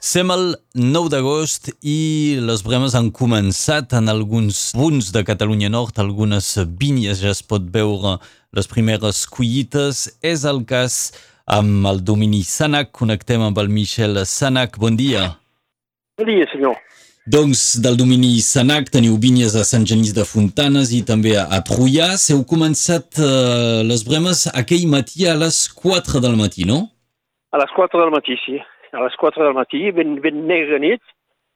Som el 9 d'agost i les bremes han començat en alguns punts de Catalunya Nord, algunes vinyes ja es pot veure les primeres collites. És el cas amb el domini Sanac. Connectem amb el Michel Sanac. Bon dia. Bon dia, senyor. Doncs del domini Sanac teniu vinyes a Sant Genís de Fontanes i també a Trullà. Heu començat eh, les bremes aquell matí a les 4 del matí, no? A les 4 del matí, sí. A les 4 del matí, ben, ben negra nit,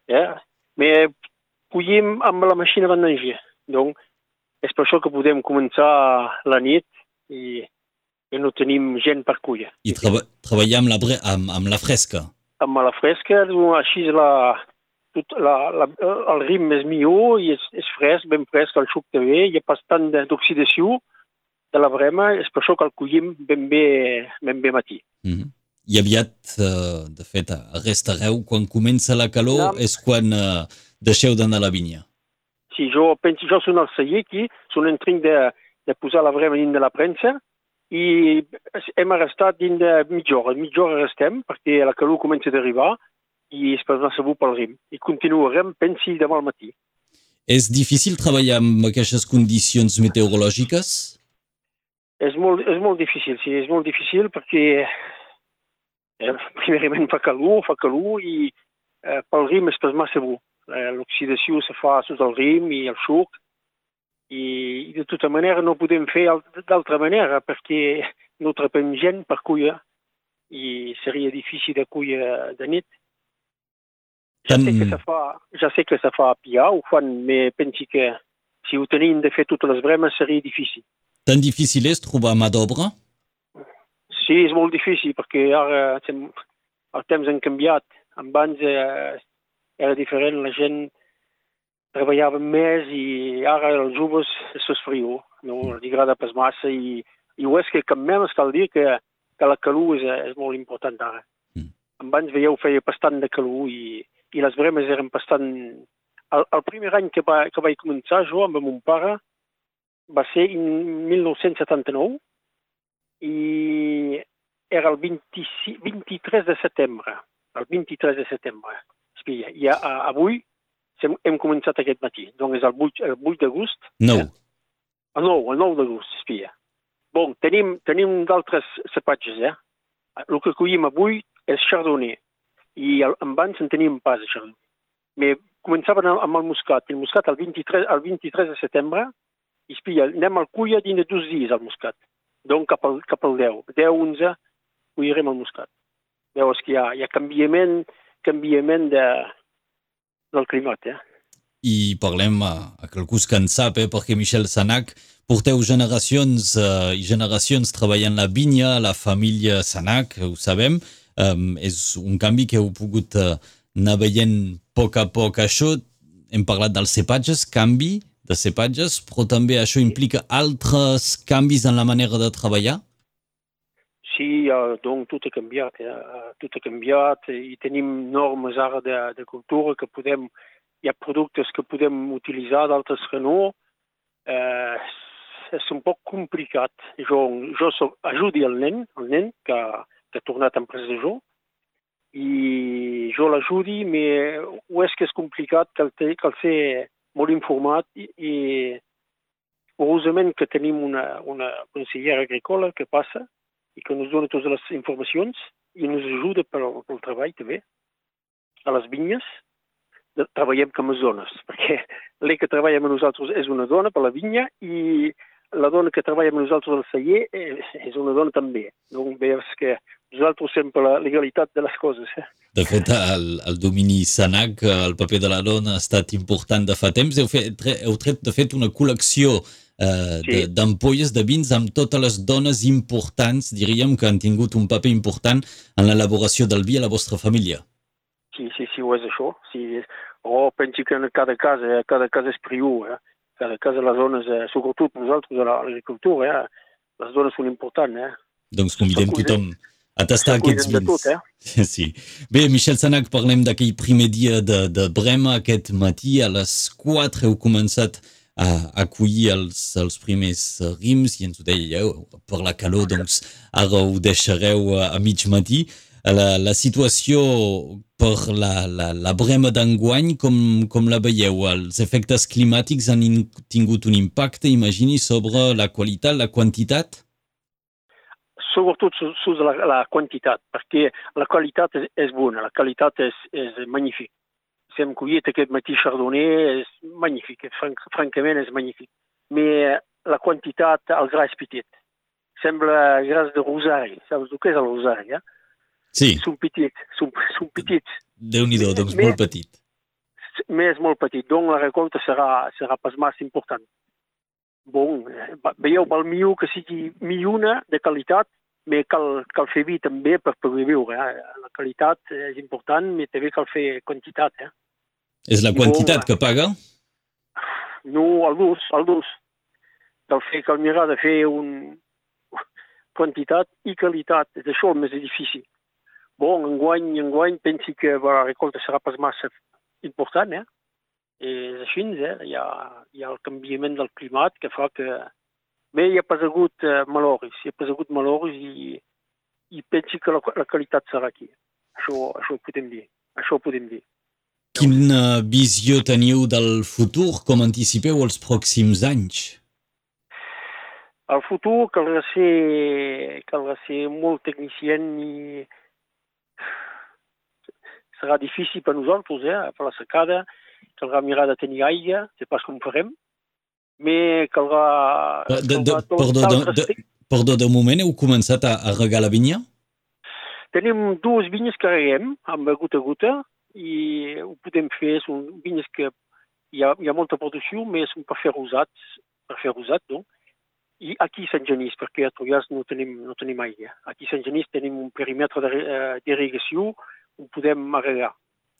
eh? Me collim amb la màquina vendanger. Donc, és per això que podem començar la nit i, i no tenim gent per culla. I treba treballar amb la, amb, amb la fresca. Amb la fresca, doncs, així la, tot la, la, el ritme és millor i és, és fresc, ben fresc, el suc també, hi ha pas tant d'oxidació de la brema, és per això que el collim ben bé, ben bé matí. Mm -hmm. I aviat, eh, de fet, restareu, quan comença la calor no. és quan eh, deixeu d'anar a la vinya. Sí, jo penso, jo soc el celler aquí, són en train de, de posar la brema dins de la premsa i hem restat dins de mitja hora. Mitja hora restem perquè la calor comença a arribar i es anar segur pel rim. I continuarem, pensi, demà al matí. És difícil treballar amb aquestes condicions meteorològiques? És molt, és molt difícil, sí, és molt difícil perquè eh, primerament fa calor, fa calor i eh, pel rim és pas massa bo. Eh, L'oxidació se fa sota el rim i el suc i, i de tota manera no podem fer d'altra manera perquè no trapem gent per cuia i seria difícil de cuia de nit. Ja sé que se fa, ja sé que se fa a piar, ho fan, però pensi que si ho tenim de fer totes les bremes seria difícil. Tan difícil és trobar mà d'obra? Sí, és molt difícil perquè ara els temps han canviat. Abans eh, era diferent, la gent treballava més i ara els joves és frio, no els agrada pas massa i, i ho és que cap menys cal dir que, que la calor és, és molt important ara. Mm. Abans veieu feia bastant de calor i, i les bremes eren bastant... El, el primer any que, va, que vaig començar jo amb mon pare va ser en 1979 i era el 26, 23 de setembre. El 23 de setembre. Espia, i a, a, avui hem, hem començat aquest matí. Doncs és el 8, el 8 d'agost. No. Eh? El 9, el 9 d'agost, espia. Bon, tenim, tenim d'altres cepatges, eh? El que collim avui és chardonnay. I el, abans en tenim pas de chardonnay. Mais començaven amb el muscat. El muscat el 23, el 23 de setembre, i espia, anem al cuia dins de dos dies al muscat donc cap al, cap al 10. 10, 11, ho irem al Muscat. Veus que hi ha, hi ha canviament, canviament de, del climat, eh? I parlem a, a quelcús que en sap, eh? perquè Michel Sanac porteu generacions uh, i generacions treballant la vinya, la família Sanac, ho sabem, um, és un canvi que heu pogut uh, anar veient a poc a poc. Això, hem parlat dels cepatges, canvi, de cepatges, però també això implica altres canvis en la manera de treballar? Sí, uh, donc tot ha canviat. Eh? Tot ha canviat i tenim normes ara de, de cultura que podem... Hi ha productes que podem utilitzar, d'altres que no. Eh, és un poc complicat. Jo, jo soc, ajudi el nen, el nen que, que ha tornat en pres de jo, i jo l'ajudi, però és que és complicat que el sé molt informat i, i heureusament que tenim una, una consellera agrícola que passa i que ens dona totes les informacions i ens ajuda pel, pel treball també a les vinyes. Treballem com a zones, perquè l'E que treballa amb nosaltres és una dona per la vinya i la dona que treballa amb nosaltres al celler és una dona també. Donc veus que nosaltres sempre la legalitat de les coses. Eh? De fet, el, el domini Sanac, el paper de la dona ha estat important de fa temps. Heu, fet, heu tret, de fet, una col·lecció eh, sí. d'ampolles de, de vins amb totes les dones importants, diríem, que han tingut un paper important en l'elaboració del vi a la vostra família. Sí, sí, sí, ho és això. Sí. Oh, pensi que en cada casa, eh, cada casa és priu, eh? Cada casa les dones, eh, sobretot nosaltres a l'agricultura, eh? les dones són importants. Eh? Doncs convidem tothom a tastar aquests vins. Tot, eh? Sí. Bé, Michel Sanac, parlem d'aquell primer dia de, de Brema aquest matí. A les 4 heu començat a acollir els, els primers rims i ens ho dèieu, per la calor, doncs ara ho deixareu a, a mig matí. La, la situació per la, la, la brema d'enguany, com, com la veieu? Els efectes climàtics han in, tingut un impacte, imagini, sobre la qualitat, la quantitat? Sobretot sobre la, la quantitat, perquè la qualitat és, és bona, la qualitat és, és magnífica. Si hem collit aquest matí chardonnay, és magnífic, franc, francament és magnífic. Mais la quantitat, el gra és petit. Sembla gras de rosari. Saps el que és el rosari, eh? Sí. Són petits, són, són petits. Déu-n'hi-do, doncs Mais- molt petit. Més molt petit, donc la recolta serà, serà pas massa important. Bon, eh, veieu, val millor que sigui milluna de qualitat, mais cal, cal fer vi també per poder viure. Eh? La qualitat és important, mais també cal fer quantitat. Eh? És la quantitat molt, que paga? No, el durs, el durs. Cal fer, cal mirar de fer un quantitat i qualitat. És això el més difícil. Bon, enguany, enguany pensi que la recolta serà pas massa important, eh? És així, eh? Hi ha, hi ha el canviament del climat que fa que... Bé, hi ha pas hagut eh, maloris, hi ha pas hagut maloris i, i pensi que la, la qualitat serà aquí. Això, això ho podem dir. Això ho podem dir. Quina visió teniu del futur? Com anticipeu els pròxims anys? Al futur caldrà ser, caldrà ser molt tecnicient i serà difícil per nosaltres, eh? per la secada, caldrà mirar de tenir aigua, sé pas com farem, mais caldrà... De, de, perdó, de, de, perdó, de moment heu començat a, a regar la vinya? Tenim dues vinyes que reguem amb gota a gota i ho podem fer, són vinyes que hi ha, hi ha molta producció, però són per fer rosats, per fer rosat, no? I aquí a Sant Genís, perquè a Troias no tenim, no tenim aigua. Aquí a Sant Genís tenim un perímetre de- eh, on podem regar.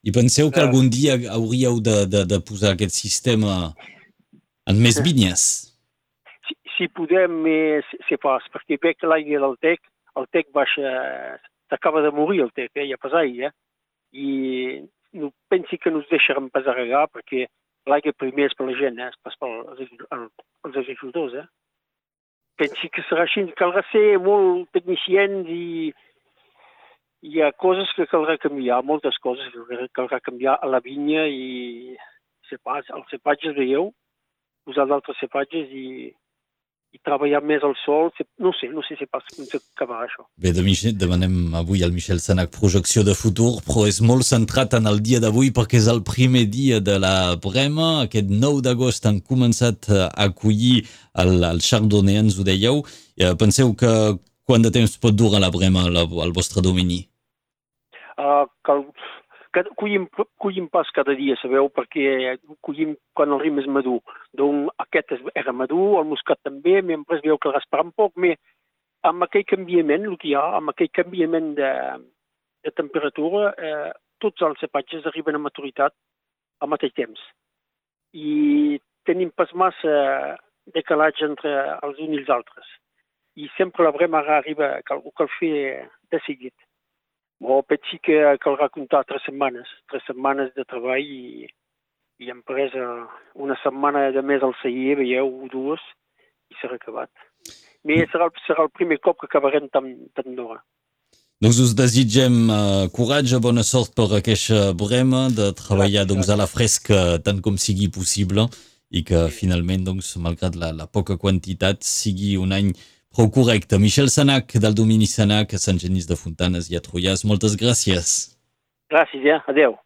I penseu que Eh. algun dia hauríeu de, de, de posar aquest sistema en més vinyes? Si, si podem, eh, se- pas, perquè veig que l'aigua del Tec, el Tec baixa, s'acaba de morir el Tec, eh? ha pas aigua, i no pensi que no ens deixarem pas a regar, perquè l'aigua primer és per la gent, eh? és pas pels els agricultors. Eh? Pensi que serà així, caldrà ser molt tecnicients i hi ha coses que caldrà canviar, moltes coses que caldrà- canviar a la vinya i pas, els cepatges, veieu, posar d'altres cepatges i, i treballar més al sol, no sé, no sé si pas com s'acabarà això. Bé, de Michel, demanem avui al Michel Sanac projecció de futur, però és molt centrat en el dia d'avui perquè és el primer dia de la Brema. Aquest 9 d'agost han començat a acollir el, el Chardonnay, ens ho dèieu. Eh, Penseu que quant de temps pot durar la Brema al vostre domini? Uh, cal, cada, collim, collim pas cada dia, sabeu, perquè collim quan el rim és madur. Donc aquest era madur, el moscat també, m'hem pres veu que el esperar un poc, però amb aquell canviament, el que hi ha, amb aquell canviament de, de temperatura, eh, tots els cepatges arriben a maturitat al mateix temps. I tenim pas massa decalatge entre els uns i els altres. I sempre la brema arriba, cal, cal fer de seguit. Bon, pensi que caldrà comptar tres setmanes, tres setmanes de treball i, i hem pres eh, una setmana de més al celler, veieu, dues, i serà acabat. Però serà, serà el primer cop que acabarem tan, tan d'hora. Doncs us desitgem uh, coratge, bona sort per aquesta brema, de treballar doncs, a la fresca tant com sigui possible i que finalment, doncs, malgrat la, la poca quantitat, sigui un any prou correcte. Michel Sanac, del domini Sanac, a Sant Genís de Fontanes i a Troias, moltes gràcies. Gràcies, eh? Adéu.